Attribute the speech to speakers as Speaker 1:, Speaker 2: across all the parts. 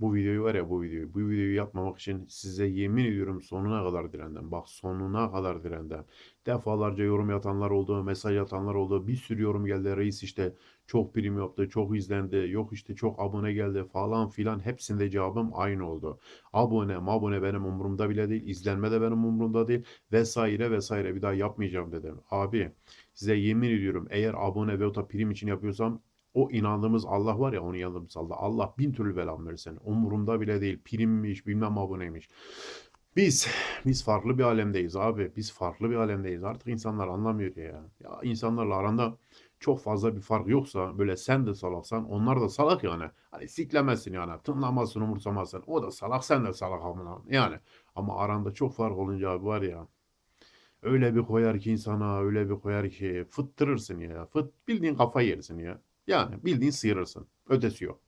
Speaker 1: Bu videoyu var ya bu videoyu. Bu videoyu yapmamak için size yemin ediyorum sonuna kadar direndim. Bak sonuna kadar direndim. Defalarca yorum yatanlar oldu, mesaj atanlar oldu. Bir sürü yorum geldi. Reis işte çok prim yaptı, çok izlendi. Yok işte çok abone geldi falan filan. Hepsinde cevabım aynı oldu. Abone, abone benim umurumda bile değil. İzlenme de benim umurumda değil. Vesaire vesaire. Bir daha yapmayacağım dedim. Abi size yemin ediyorum eğer abone ve da prim için yapıyorsam o inandığımız Allah var ya onun yanımız Allah. Allah bin türlü belamı versin. Umurumda bile değil. Primmiş bilmem aboneymiş. Biz, biz farklı bir alemdeyiz abi. Biz farklı bir alemdeyiz. Artık insanlar anlamıyor ya. Ya insanlarla aranda çok fazla bir fark yoksa böyle sen de salaksan onlar da salak yani. Hani siklemezsin yani. Tınlamazsın umursamazsın. O da salak sen de salak amına. Yani ama aranda çok fark olunca abi var ya. Öyle bir koyar ki insana öyle bir koyar ki fıttırırsın ya. Fıt bildiğin kafa yersin ya. Yani bildiğin sıyırırsın. Ötesi yok.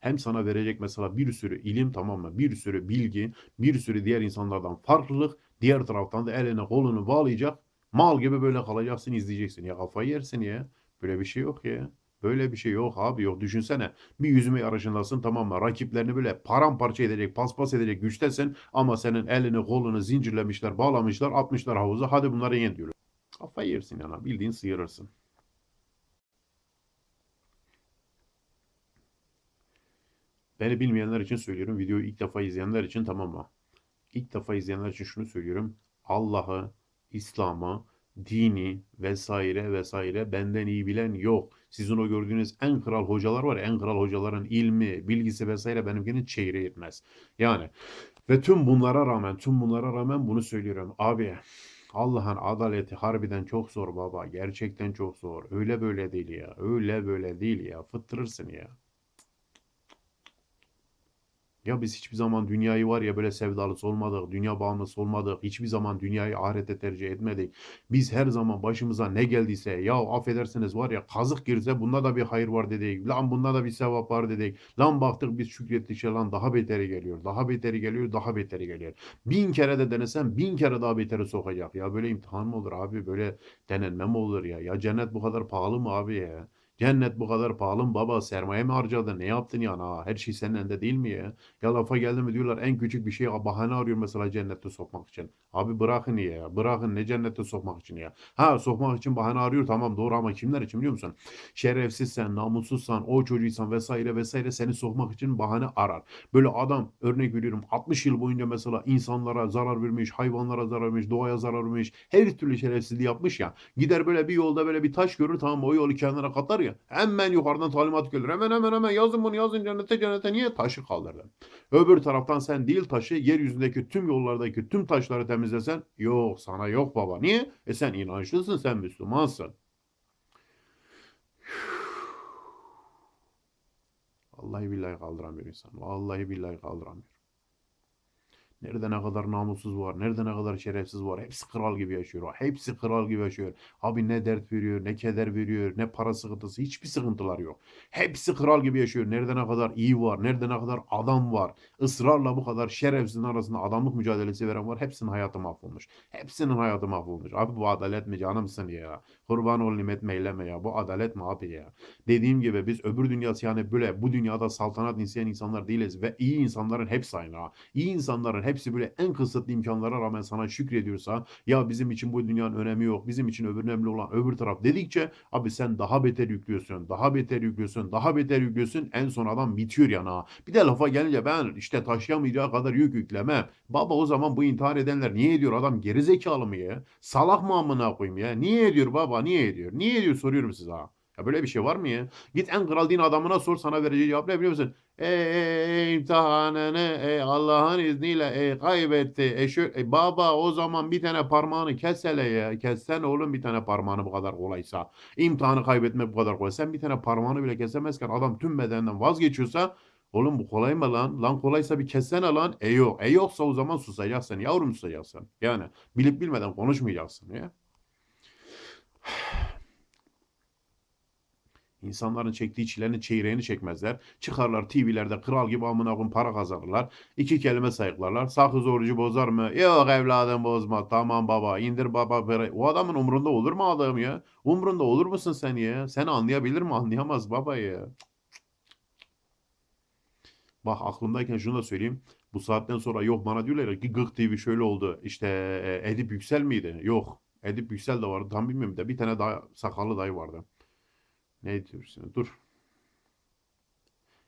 Speaker 1: Hem sana verecek mesela bir sürü ilim tamam mı? Bir sürü bilgi, bir sürü diğer insanlardan farklılık. Diğer taraftan da eline kolunu bağlayacak. Mal gibi böyle kalacaksın izleyeceksin. Ya kafayı yersin ya. Böyle bir şey yok ya. Böyle bir şey yok abi yok. Düşünsene bir yüzme yarışındasın tamam mı? Rakiplerini böyle paramparça edecek, paspas edecek güçtesin. Ama senin elini kolunu zincirlemişler, bağlamışlar, atmışlar havuza. Hadi bunları yen diyorlar. Kafayı yersin yana. Bildiğin sıyırırsın. Beni bilmeyenler için söylüyorum. Videoyu ilk defa izleyenler için tamam mı? İlk defa izleyenler için şunu söylüyorum. Allah'ı, İslam'ı, dini vesaire vesaire benden iyi bilen yok. Sizin o gördüğünüz en kral hocalar var ya, en kral hocaların ilmi, bilgisi vesaire benimkinin çeyreği yetmez. Yani ve tüm bunlara rağmen, tüm bunlara rağmen bunu söylüyorum. Abi Allah'ın adaleti harbiden çok zor baba. Gerçekten çok zor. Öyle böyle değil ya. Öyle böyle değil ya. Fıttırırsın ya. Ya biz hiçbir zaman dünyayı var ya böyle sevdalısı olmadık, dünya bağımlısı olmadık, hiçbir zaman dünyayı ahirete tercih etmedik. Biz her zaman başımıza ne geldiyse ya affedersiniz var ya kazık girse bunda da bir hayır var dedik. Lan bunda da bir sevap var dedik. Lan baktık biz şükrettikçe lan daha beteri geliyor. Daha beteri geliyor, daha beteri geliyor. Bin kere de denesem bin kere daha beteri sokacak. Ya böyle imtihan mı olur abi? Böyle denenme mi olur ya? Ya cennet bu kadar pahalı mı abi ya? Cennet bu kadar pahalı mı baba? Sermaye mi harcadın? Ne yaptın yani? Ha, her şey senin elinde değil mi ya? Ya lafa geldi mi diyorlar en küçük bir şeye bahane arıyor mesela cennette sokmak için. Abi bırakın ya. Bırakın ne cennette sokmak için ya. Ha sokmak için bahane arıyor tamam doğru ama kimler için biliyor musun? Şerefsizsen, namussuzsan, o çocuğuysan vesaire vesaire seni sokmak için bahane arar. Böyle adam örnek veriyorum 60 yıl boyunca mesela insanlara zarar vermiş, hayvanlara zarar vermiş, doğaya zarar vermiş, her türlü şerefsizliği yapmış ya. Gider böyle bir yolda böyle bir taş görür tamam o yolu kenara katar ya. Hemen yukarıdan talimat gelir. Hemen hemen hemen yazın bunu yazın cennete cennete niye? Taşı kaldırdı. Öbür taraftan sen değil taşı yeryüzündeki tüm yollardaki tüm taşları temizlesen yok sana yok baba. Niye? E sen inançlısın sen Müslümansın. Vallahi billahi kaldıramıyor insan. Vallahi billahi kaldıramıyor. Nerede ne kadar namussuz var, nerede ne kadar şerefsiz var. Hepsi kral gibi yaşıyor. Hepsi kral gibi yaşıyor. Abi ne dert veriyor, ne keder veriyor, ne para sıkıntısı, hiçbir sıkıntılar yok. Hepsi kral gibi yaşıyor. Nerede ne kadar iyi var, nerede ne kadar adam var. Israrla bu kadar şerefsizin arasında adamlık mücadelesi veren var. Hepsinin hayatı mahvolmuş. Hepsinin hayatı mahvolmuş. Abi bu adalet mi canımsın ya? Kurban ol nimet meyleme ya. Bu adalet mi abi ya? Dediğim gibi biz öbür dünyası yani böyle bu dünyada saltanat isteyen insanlar değiliz ve iyi insanların hepsi aynı ha. İyi insanların hepsi böyle en kısıtlı imkanlara rağmen sana şükrediyorsa ya bizim için bu dünyanın önemi yok. Bizim için öbür önemli olan öbür taraf dedikçe abi sen daha beter yüklüyorsun. Daha beter yüklüyorsun. Daha beter yüklüyorsun. En son adam bitiyor yani ha. Bir de lafa gelince ben işte taşıyamayacağı kadar yük yüklemem. Baba o zaman bu intihar edenler niye ediyor? Adam gerizekalı mı ya? Salak mı amına koyayım ya? Niye ediyor baba? Niye ediyor? Niye ediyor soruyorum size ha. Ya böyle bir şey var mı ya? Git en kral din adamına sor sana vereceği cevap ne biliyor musun? E, e, imtihanını e, Allah'ın izniyle e, kaybetti. E, şu, e, baba o zaman bir tane parmağını kes hele ya. Kessen oğlum bir tane parmağını bu kadar kolaysa. İmtihanı kaybetmek bu kadar kolay. Sen bir tane parmağını bile kesemezken adam tüm bedeninden vazgeçiyorsa Oğlum bu kolay mı lan? Lan kolaysa bir kessene lan. E yok. E yoksa o zaman susacaksın. Yavrum susacaksın. Yani bilip bilmeden konuşmayacaksın ya. İnsanların çektiği çilenin çeyreğini çekmezler. Çıkarlar TV'lerde kral gibi amına koyayım para kazanırlar. İki kelime sayıklarlar. Sakız orucu bozar mı? Yok evladım bozma. Tamam baba indir baba. para. O adamın umrunda olur mu adam ya? Umrunda olur musun sen ya? Seni anlayabilir mi? Anlayamaz baba ya. Bak aklımdayken şunu da söyleyeyim. Bu saatten sonra yok bana diyorlar ki Gık TV şöyle oldu. İşte e, Edip Yüksel miydi? Yok. Edip Yüksel de vardı. Tam bilmiyorum da bir tane daha sakallı dayı vardı. Ne diyorsun? Dur.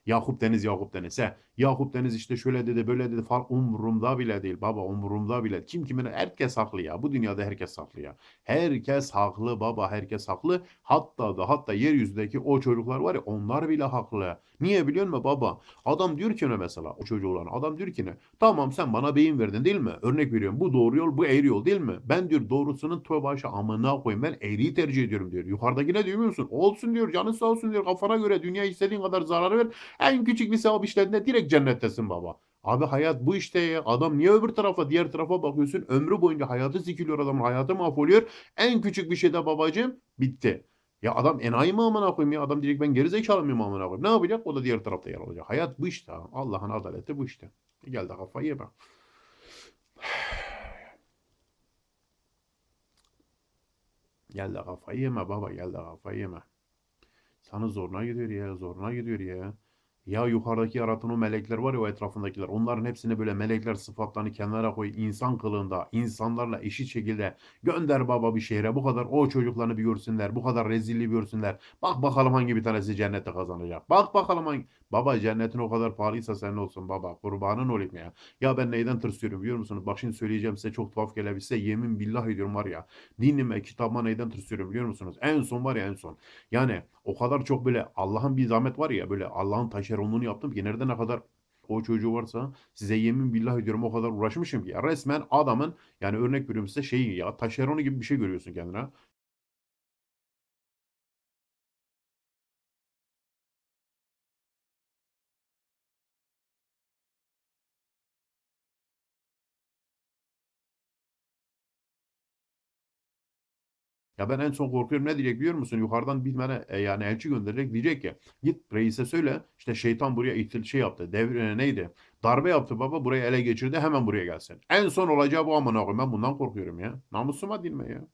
Speaker 1: Yakup Deniz, Yakup Deniz. He. Yakup Deniz işte şöyle dedi, böyle dedi falan umurumda bile değil baba, umurumda bile. Kim kimine herkes haklı ya. Bu dünyada herkes haklı ya. Herkes haklı baba, herkes haklı. Hatta da hatta yeryüzündeki o çocuklar var ya onlar bile haklı. Niye biliyor musun baba? Adam diyor ki ne mesela o çocuğu olan adam diyor ki ne? Tamam sen bana beyin verdin değil mi? Örnek veriyorum bu doğru yol bu eğri yol değil mi? Ben diyor doğrusunun tövbe başı amına koyayım ben eğriyi tercih ediyorum diyor. Yukarıdaki ne diyor musun? Olsun diyor canın sağ olsun diyor kafana göre dünya istediğin kadar zarar ver. En küçük bir sevap işlerinde direkt cennettesin baba. Abi hayat bu işte ya. Adam niye öbür tarafa diğer tarafa bakıyorsun? Ömrü boyunca hayatı sikiliyor adamın hayatı mahvoluyor. En küçük bir şeyde babacığım bitti. Ya adam enayi mi amına koyayım ya? Adam diyecek ben gerizekalı mıyım amına koyayım? Ne yapacak? O da diğer tarafta yer alacak. Hayat bu işte. Allah'ın adaleti bu işte. Gel de kafayı yeme. Gel de kafayı yeme baba gel de kafayı yeme. Sana zoruna gidiyor ya zoruna gidiyor ya. Ya yukarıdaki yaratan o melekler var ya o etrafındakiler. Onların hepsini böyle melekler sıfatlarını kenara koy. insan kılığında, insanlarla eşit şekilde gönder baba bir şehre. Bu kadar o çocuklarını bir görsünler. Bu kadar rezilliği bir görsünler. Bak bakalım hangi bir tanesi cennette kazanacak. Bak bakalım hangi. Baba cennetin o kadar pahalıysa senin olsun baba. Kurbanın olayım ya. Ya ben neyden tırsıyorum biliyor musunuz? Bak şimdi söyleyeceğim size çok tuhaf gelebilse yemin billah ediyorum var ya. Dinime, kitabıma neyden tırsıyorum biliyor musunuz? En son var ya en son. Yani o kadar çok böyle Allah'ın bir zahmet var ya böyle Allah'ın taşeronluğunu yaptım ki nerede ne kadar o çocuğu varsa size yemin billah ediyorum o kadar uğraşmışım ki ya resmen adamın yani örnek veriyorum size şeyi ya taşeronu gibi bir şey görüyorsun kendine. Ya ben en son korkuyorum ne diyecek biliyor musun? Yukarıdan bir tane e, yani elçi gönderecek diyecek ki git reise söyle işte şeytan buraya ihtil şey yaptı. Devir neydi? Darbe yaptı baba buraya ele geçirdi hemen buraya gelsin. En son olacağı bu amına koyayım. Ben bundan korkuyorum ya. Namusuma dinme ya.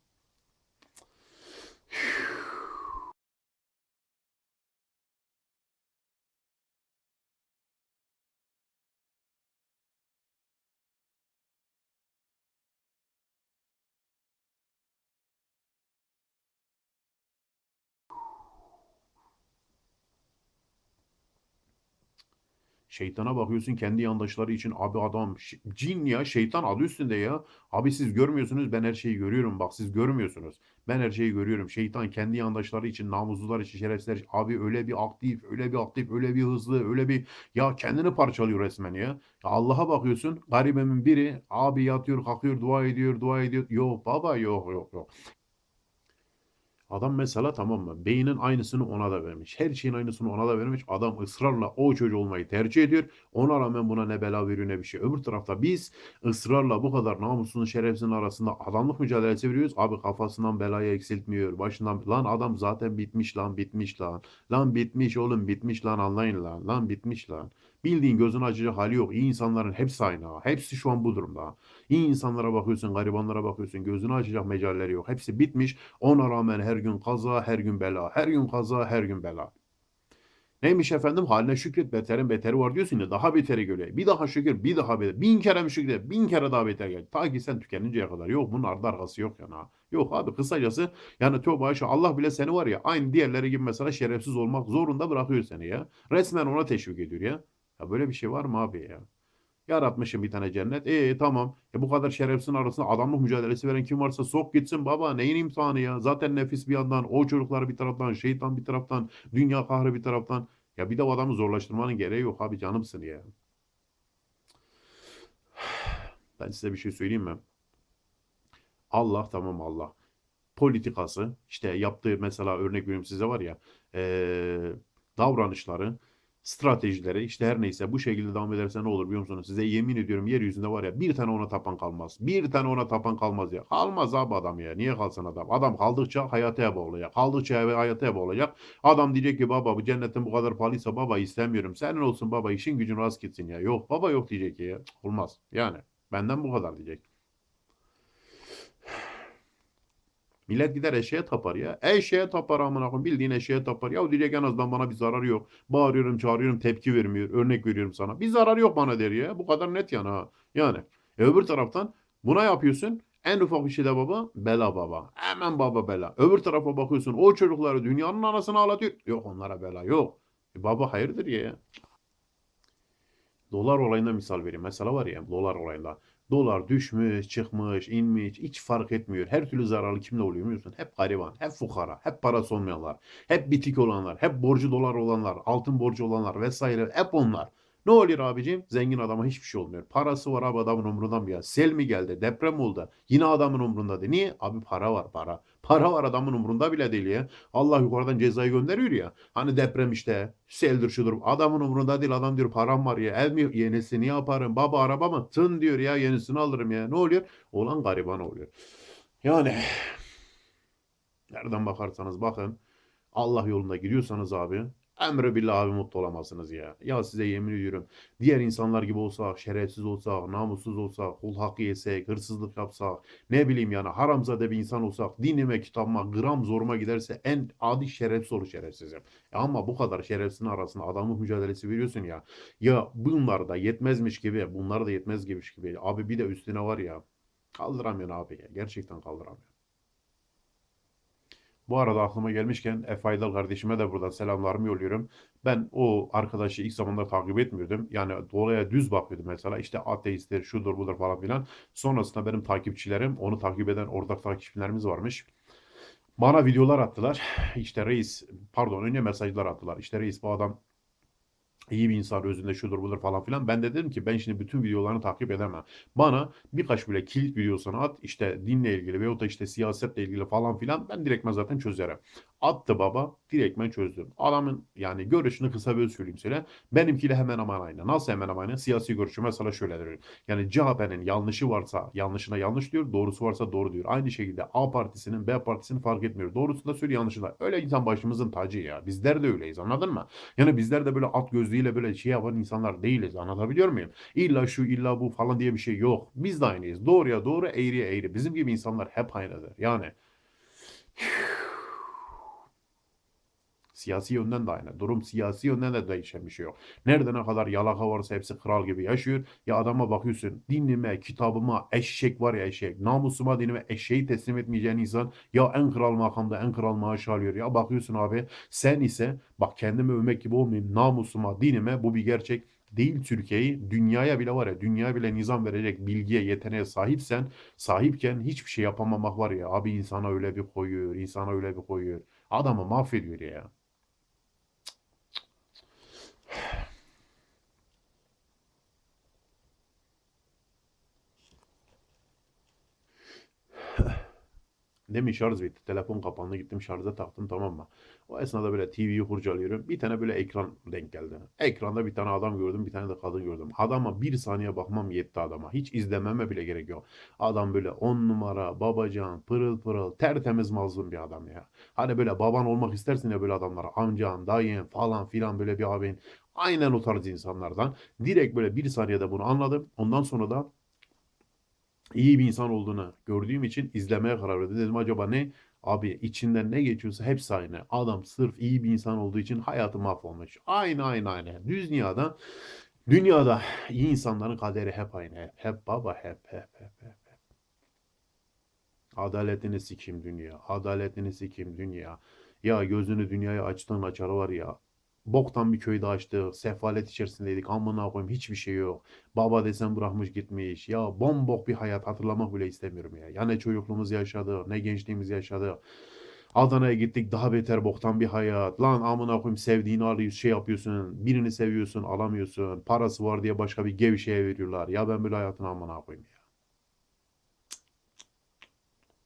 Speaker 1: Şeytana bakıyorsun kendi yandaşları için abi adam cin ya şeytan adı üstünde ya. Abi siz görmüyorsunuz ben her şeyi görüyorum bak siz görmüyorsunuz. Ben her şeyi görüyorum. Şeytan kendi yandaşları için namussuzlar için şerefsizler için abi öyle bir aktif öyle bir aktif öyle bir hızlı öyle bir ya kendini parçalıyor resmen ya. Ya Allah'a bakıyorsun garibemin biri abi yatıyor kalkıyor dua ediyor dua ediyor. Yok baba yok yok yok. Adam mesela tamam mı? Beynin aynısını ona da vermiş. Her şeyin aynısını ona da vermiş. Adam ısrarla o çocuğu olmayı tercih ediyor. Ona rağmen buna ne bela veriyor ne bir şey. Öbür tarafta biz ısrarla bu kadar namusun şerefsizin arasında adamlık mücadelesi veriyoruz. Abi kafasından belayı eksiltmiyor. Başından lan adam zaten bitmiş lan bitmiş lan. Lan bitmiş oğlum bitmiş lan anlayın lan. Lan bitmiş lan. Bildiğin gözün açacak hali yok. İyi insanların hepsi aynı. ha. Hepsi şu an bu durumda. İyi insanlara bakıyorsun, garibanlara bakıyorsun. Gözünü açacak mecalleri yok. Hepsi bitmiş. Ona rağmen her gün kaza, her gün bela. Her gün kaza, her gün bela. Neymiş efendim? Haline şükret, beterin beteri var diyorsun ya. Daha beteri göre. Bir daha şükür, bir daha beter. Bin kere mi şükret, bin kere daha beter gel. Ta ki sen tükeninceye kadar. Yok bunun ardı arkası yok yani. ha. Yok abi kısacası yani tövbe aşağı Allah bile seni var ya aynı diğerleri gibi mesela şerefsiz olmak zorunda bırakıyor seni ya. Resmen ona teşvik ediyor ya. Ya böyle bir şey var mı abi ya? Yaratmışım bir tane cennet. E tamam. E bu kadar şerefsizin arasında adamlık mücadelesi veren kim varsa sok gitsin baba. Neyin imtihanı ya? Zaten nefis bir yandan, o çocuklar bir taraftan, şeytan bir taraftan, dünya kahrı bir taraftan. Ya bir de o adamı zorlaştırmanın gereği yok abi canımsın ya. Ben size bir şey söyleyeyim mi? Allah tamam Allah. Politikası işte yaptığı mesela örnek veriyorum size var ya eee, davranışları stratejileri işte her neyse bu şekilde devam ederse ne olur biliyor musunuz? Size yemin ediyorum yeryüzünde var ya bir tane ona tapan kalmaz. Bir tane ona tapan kalmaz ya. Kalmaz abi adam ya. Niye kalsın adam? Adam kaldıkça hayata ebe olacak. Kaldıkça hayata ebe olacak. Adam diyecek ki baba bu cennetin bu kadar pahalıysa baba istemiyorum. Senin olsun baba işin gücün rast gitsin ya. Yok baba yok diyecek ya. Olmaz. Yani benden bu kadar diyecek. Millet gider eşeğe tapar ya. Eşeğe tapar amına koyayım. Bildiğin eşeğe tapar. Ya diyecek en azından bana bir zararı yok. Bağırıyorum, çağırıyorum, tepki vermiyor. Örnek veriyorum sana. Bir zararı yok bana der ya. Bu kadar net yani ha. Yani. E öbür taraftan buna yapıyorsun. En ufak bir şeyde baba bela baba. Hemen baba bela. Öbür tarafa bakıyorsun o çocukları dünyanın anasını ağlatıyor. Yok onlara bela yok. E baba hayırdır ya. Dolar olayında misal vereyim. Mesela var ya dolar olayında. Dolar düşmüş, çıkmış, inmiş hiç fark etmiyor. Her türlü zararlı kimle oluyor biliyorsun? Hep gariban, hep fukara, hep parası olmayanlar, hep bitik olanlar, hep borcu dolar olanlar, altın borcu olanlar vesaire hep onlar. Ne oluyor abicim? Zengin adama hiçbir şey olmuyor. Parası var abi adamın umrundan bir ya. Sel mi geldi? Deprem oldu. Yine adamın umrunda değil. Niye? Abi para var para. Para var adamın umrunda bile değil ya. Allah yukarıdan cezayı gönderiyor ya. Hani deprem işte. Seldir şudur. Adamın umrunda değil. Adam diyor param var ya. Ev mi yenisini yaparım. Baba araba mı? Tın diyor ya yenisini alırım ya. Ne oluyor? Olan gariban oluyor. Yani nereden bakarsanız bakın. Allah yolunda giriyorsanız abi Emre billah abi mutlu olamazsınız ya. Ya size yemin ediyorum. Diğer insanlar gibi olsak, şerefsiz olsak, namussuz olsak, kul hakkı yesek, hırsızlık yapsak, ne bileyim yani haramzade bir insan olsak, dinime, kitabıma, gram zoruma giderse en adi şerefsiz olur şerefsizim. Ya ama bu kadar şerefsizin arasında adamın mücadelesi veriyorsun ya. Ya bunlar da yetmezmiş gibi, bunlar da yetmez gibi. Abi bir de üstüne var ya. Kaldıramıyor abi ya. Gerçekten kaldıramıyor. Bu arada aklıma gelmişken Efe Aydal kardeşime de buradan selamlarımı yolluyorum. Ben o arkadaşı ilk zamanlar takip etmiyordum. Yani dolaya düz bakıyordum mesela. İşte ateistler şudur budur falan filan. Sonrasında benim takipçilerim, onu takip eden ortak takipçilerimiz varmış. Bana videolar attılar. İşte reis, pardon önce mesajlar attılar. İşte reis bu adam iyi bir insan özünde şudur budur falan filan. Ben de dedim ki ben şimdi bütün videolarını takip edemem. Bana birkaç bile kilit videosunu at işte dinle ilgili veyahut da işte siyasetle ilgili falan filan ben direktmen zaten çözerim. Attı baba direktmen çözdüm. Adamın yani görüşünü kısa bir söyleyeyim söyle. Benimkiyle hemen hemen aynı. Nasıl hemen hemen aynı? Siyasi görüşü mesela şöyle diyor. Yani CHP'nin yanlışı varsa yanlışına yanlış diyor. Doğrusu varsa doğru diyor. Aynı şekilde A partisinin B partisinin fark etmiyor. Doğrusunu da söylüyor yanlışı da. Öyle insan başımızın tacı ya. Bizler de öyleyiz anladın mı? Yani bizler de böyle at gözlüğüyle böyle şey yapan insanlar değiliz. Anlatabiliyor muyum? İlla şu illa bu falan diye bir şey yok. Biz de aynıyız. Doğruya doğru eğriye eğri. Bizim gibi insanlar hep aynıdır. Yani Siyasi yönden de aynı. Durum siyasi yönden de değişen bir şey yok. Nerede ne kadar yalaka varsa hepsi kral gibi yaşıyor. Ya adama bakıyorsun dinime, kitabıma eşek var ya eşek. Namusuma, dinime eşeği teslim etmeyeceğin insan ya en kral makamda en kral maaş alıyor. Ya bakıyorsun abi sen ise bak kendimi övmek gibi olmayayım. Namusuma, dinime bu bir gerçek değil Türkiye'yi dünyaya bile var ya dünya bile nizam verecek bilgiye yeteneğe sahipsen sahipken hiçbir şey yapamamak var ya abi insana öyle bir koyuyor insana öyle bir koyuyor adamı mahvediyor ya. Demin şarj bitti. Telefon kapandı. Gittim şarja taktım tamam mı? O esnada böyle TV'yi kurcalıyorum. Bir tane böyle ekran denk geldi. Ekranda bir tane adam gördüm. Bir tane de kadın gördüm. Adama bir saniye bakmam yetti adama. Hiç izlememe bile gerek yok. Adam böyle on numara, babacan, pırıl pırıl, tertemiz mazlum bir adam ya. Hani böyle baban olmak istersin ya böyle adamlara. Amcan, dayın falan filan böyle bir abin. Aynen o tarz insanlardan. Direkt böyle bir saniyede bunu anladım. Ondan sonra da iyi bir insan olduğunu gördüğüm için izlemeye karar verdim. Dedim acaba ne? Abi içinden ne geçiyorsa hepsi aynı. Adam sırf iyi bir insan olduğu için hayatı mahvolmuş. Aynı aynı aynı. Düz dünyada dünyada iyi insanların kaderi hep aynı. Hep, hep baba hep hep hep hep. Adaletini sikim dünya. Adaletini sikim dünya. Ya gözünü dünyaya açtığın açar var ya. Boktan bir köyde açtık. Sefalet içerisindeydik. Amına koyayım hiçbir şey yok. Baba desen bırakmış gitmiş. Ya bombok bir hayat hatırlamak bile istemiyorum ya. Ya ne çocukluğumuz yaşadık, ne gençliğimiz yaşadık. Adana'ya gittik daha beter boktan bir hayat. Lan amına koyayım sevdiğini alıyorsun, şey yapıyorsun. Birini seviyorsun, alamıyorsun. Parası var diye başka bir gevşeye veriyorlar. Ya ben böyle hayatını amına koyayım ya.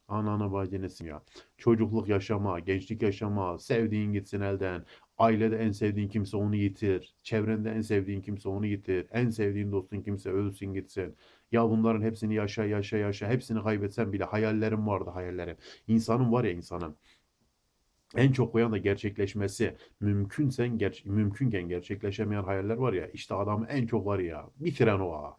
Speaker 1: Ananı bacınısın ya. Çocukluk yaşama, gençlik yaşama, sevdiğin gitsin elden. Ailede en sevdiğin kimse onu yitir. Çevrende en sevdiğin kimse onu yitir. En sevdiğin dostun kimse ölsün gitsin. Ya bunların hepsini yaşa yaşa yaşa. Hepsini kaybetsen bile hayallerim vardı hayallerim. İnsanın var ya insanın. En çok koyan da gerçekleşmesi mümkünsen ger mümkünken gerçekleşemeyen hayaller var ya işte adamı en çok var ya bitiren o ha.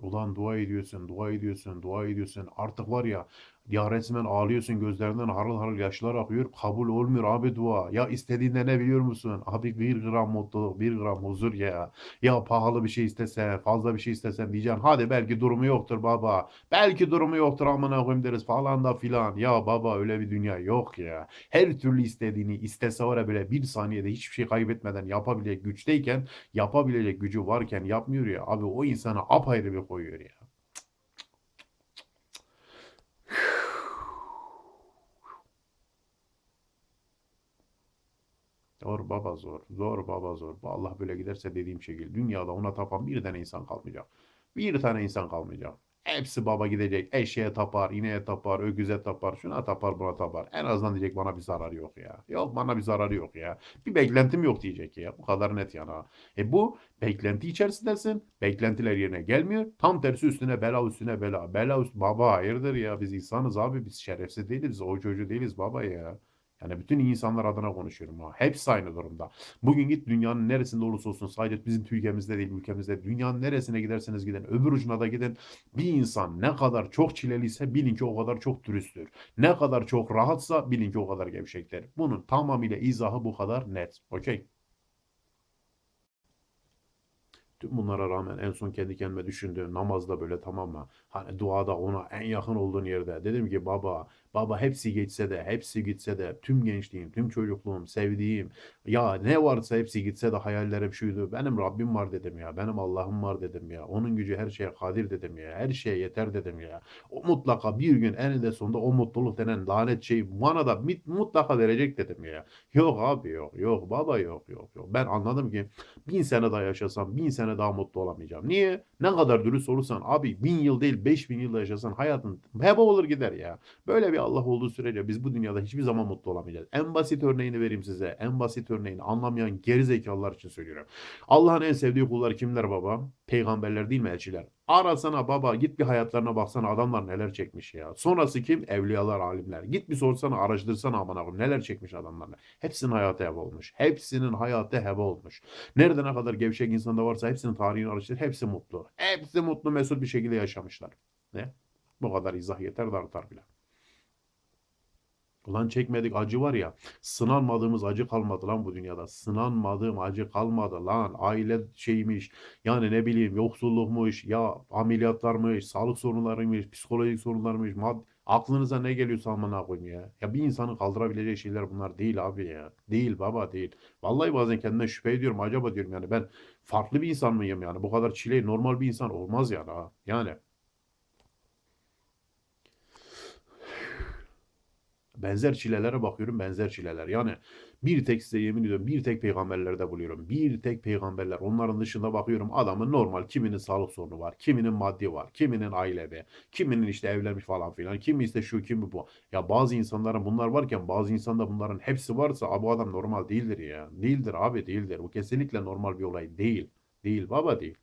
Speaker 1: Ulan dua ediyorsun, dua ediyorsun, dua ediyorsun. Artık var ya, ya resmen ağlıyorsun gözlerinden harıl harıl yaşlar akıyor. Kabul olmuyor abi dua. Ya istediğinde ne biliyor musun? Abi bir gram mutluluk, bir gram huzur ya. Ya pahalı bir şey istesen, fazla bir şey istesen diyeceksin. Hadi belki durumu yoktur baba. Belki durumu yoktur amına koyayım deriz falan da filan. Ya baba öyle bir dünya yok ya. Her türlü istediğini istese var ya böyle bir saniyede hiçbir şey kaybetmeden yapabilecek güçteyken, yapabilecek gücü varken yapmıyor ya. Abi o insana apayrı bir koyuyor ya. Zor baba zor. Zor baba zor. Vallahi böyle giderse dediğim şekil. Dünyada ona tapan bir tane insan kalmayacak. Bir tane insan kalmayacak. Hepsi baba gidecek. Eşeğe tapar, ineğe tapar, öküze tapar, şuna tapar, buna tapar. En azından diyecek bana bir zararı yok ya. Yok bana bir zararı yok ya. Bir beklentim yok diyecek ya. Bu kadar net yana. E bu beklenti içerisindesin. Beklentiler yerine gelmiyor. Tam tersi üstüne bela üstüne bela. Bela üst baba hayırdır ya. Biz insanız abi. Biz şerefsiz değiliz. O çocuğu değiliz baba ya. Yani bütün insanlar adına konuşuyorum ha. Hepsi aynı durumda. Bugün git dünyanın neresinde olursa olsun sadece bizim ülkemizde değil ülkemizde dünyanın neresine giderseniz gidin öbür ucuna da gidin bir insan ne kadar çok çileliyse bilin ki o kadar çok dürüsttür. Ne kadar çok rahatsa bilin ki o kadar gevşektir. Bunun tamamıyla izahı bu kadar net. Okey. Tüm bunlara rağmen en son kendi kendime düşündüğüm namazda böyle tamam mı? Hani duada ona en yakın olduğun yerde dedim ki baba baba hepsi geçse de hepsi gitse de tüm gençliğim tüm çocukluğum sevdiğim ya ne varsa hepsi gitse de hayallerim şuydu. Benim Rabbim var dedim ya. Benim Allah'ım var dedim ya. Onun gücü her şeye kadir dedim ya. Her şeye yeter dedim ya. O mutlaka bir gün eninde sonunda o mutluluk denen lanet şeyi bana da mutlaka verecek dedim ya. Yok abi yok. Yok baba yok yok yok. Ben anladım ki bin sene daha yaşasam bin sene daha mutlu olamayacağım. Niye? Ne kadar dürüst olursan abi bin yıl değil beş bin yıl yaşasan hayatın heba olur gider ya. Böyle bir Allah olduğu sürece biz bu dünyada hiçbir zaman mutlu olamayacağız. En basit örneğini vereyim size. En basit örneğini anlamayan geri zekalılar için söylüyorum. Allah'ın en sevdiği kullar kimler baba? Peygamberler değil mi elçiler? Arasana baba git bir hayatlarına baksana adamlar neler çekmiş ya. Sonrası kim? Evliyalar, alimler. Git bir sorsana araştırsana aman abim neler çekmiş adamlar. Hepsinin hayatı heba olmuş. Hepsinin hayatı heba olmuş. Nerede ne kadar gevşek insan da varsa hepsinin tarihini araştır. Hepsi mutlu. Hepsi mutlu mesut bir şekilde yaşamışlar. Ne? Bu kadar izah yeter de artar bile. Ulan çekmedik acı var ya. Sınanmadığımız acı kalmadı lan bu dünyada. Sınanmadığım acı kalmadı lan. Aile şeymiş. Yani ne bileyim yoksullukmuş. Ya ameliyatlarmış. Sağlık sorunlarıymış. Psikolojik sorunlarmış. Mad Aklınıza ne geliyorsa amına koyayım ya. Ya bir insanın kaldırabileceği şeyler bunlar değil abi ya. Değil baba değil. Vallahi bazen kendime şüphe ediyorum. Acaba diyorum yani ben farklı bir insan mıyım yani? Bu kadar çile normal bir insan olmaz yani ha. Yani. Benzer çilelere bakıyorum benzer çileler. Yani bir tek size yemin ediyorum bir tek peygamberlerde buluyorum. Bir tek peygamberler. Onların dışında bakıyorum adamın normal kiminin sağlık sorunu var. Kiminin maddi var. Kiminin ailede. Kiminin işte evlenmiş falan filan. Kimi işte şu kimi bu. Ya bazı insanların bunlar varken bazı insanda bunların hepsi varsa "Aa, bu adam normal değildir ya. Değildir abi değildir. Bu kesinlikle normal bir olay değil. Değil baba değil.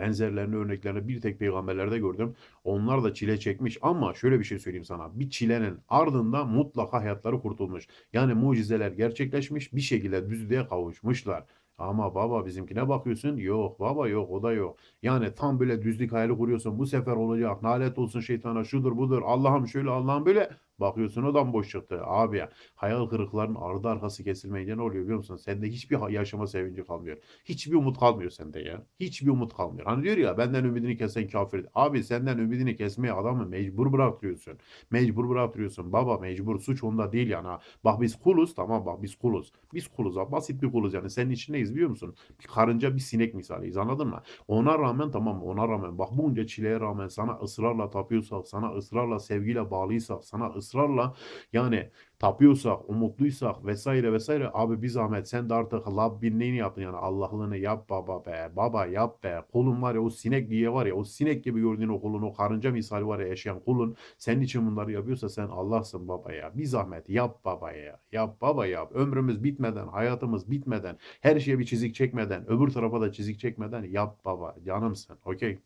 Speaker 1: Benzerlerini örneklerini bir tek peygamberlerde gördüm. Onlar da çile çekmiş ama şöyle bir şey söyleyeyim sana. Bir çilenin ardından mutlaka hayatları kurtulmuş. Yani mucizeler gerçekleşmiş bir şekilde düzlüğe kavuşmuşlar. Ama baba bizimkine bakıyorsun yok baba yok o da yok. Yani tam böyle düzlük hayali kuruyorsun bu sefer olacak nalet olsun şeytana şudur budur Allah'ım şöyle Allah'ım böyle bakıyorsun o da boş çıktı. Abi ya hayal kırıklarının ardı arkası kesilmeyince ne oluyor biliyor musun? Sende hiçbir yaşama sevinci kalmıyor. Hiçbir umut kalmıyor sende ya. Hiçbir umut kalmıyor. Hani diyor ya benden ümidini kesen kafir. Abi senden ümidini kesmeye adamı mecbur bıraktırıyorsun. Mecbur bıraktırıyorsun. Baba mecbur suç onda değil yani. Bak biz kuluz tamam bak biz kuluz. Biz kuluz ha. Basit bir kuluz yani. Senin için neyiz biliyor musun? Bir karınca bir sinek misaliyiz anladın mı? Ona rağmen tamam mı? Ona rağmen bak bunca çileye rağmen sana ısrarla tapıyorsak, sana ısrarla sevgiyle bağlıysak, sana ısrarla ısrarla yani tapıyorsak, umutluysak vesaire vesaire abi bir zahmet sen de artık Rabbinliğini yapın yani Allah'lığını yap baba be baba yap be. Kulun var ya o sinek diye var ya o sinek gibi gördüğün o kulun o karınca misali var ya yaşayan kulun senin için bunları yapıyorsa sen Allah'sın baba ya. Bir zahmet yap baba ya yap baba yap ömrümüz bitmeden hayatımız bitmeden her şeye bir çizik çekmeden öbür tarafa da çizik çekmeden yap baba canımsın okey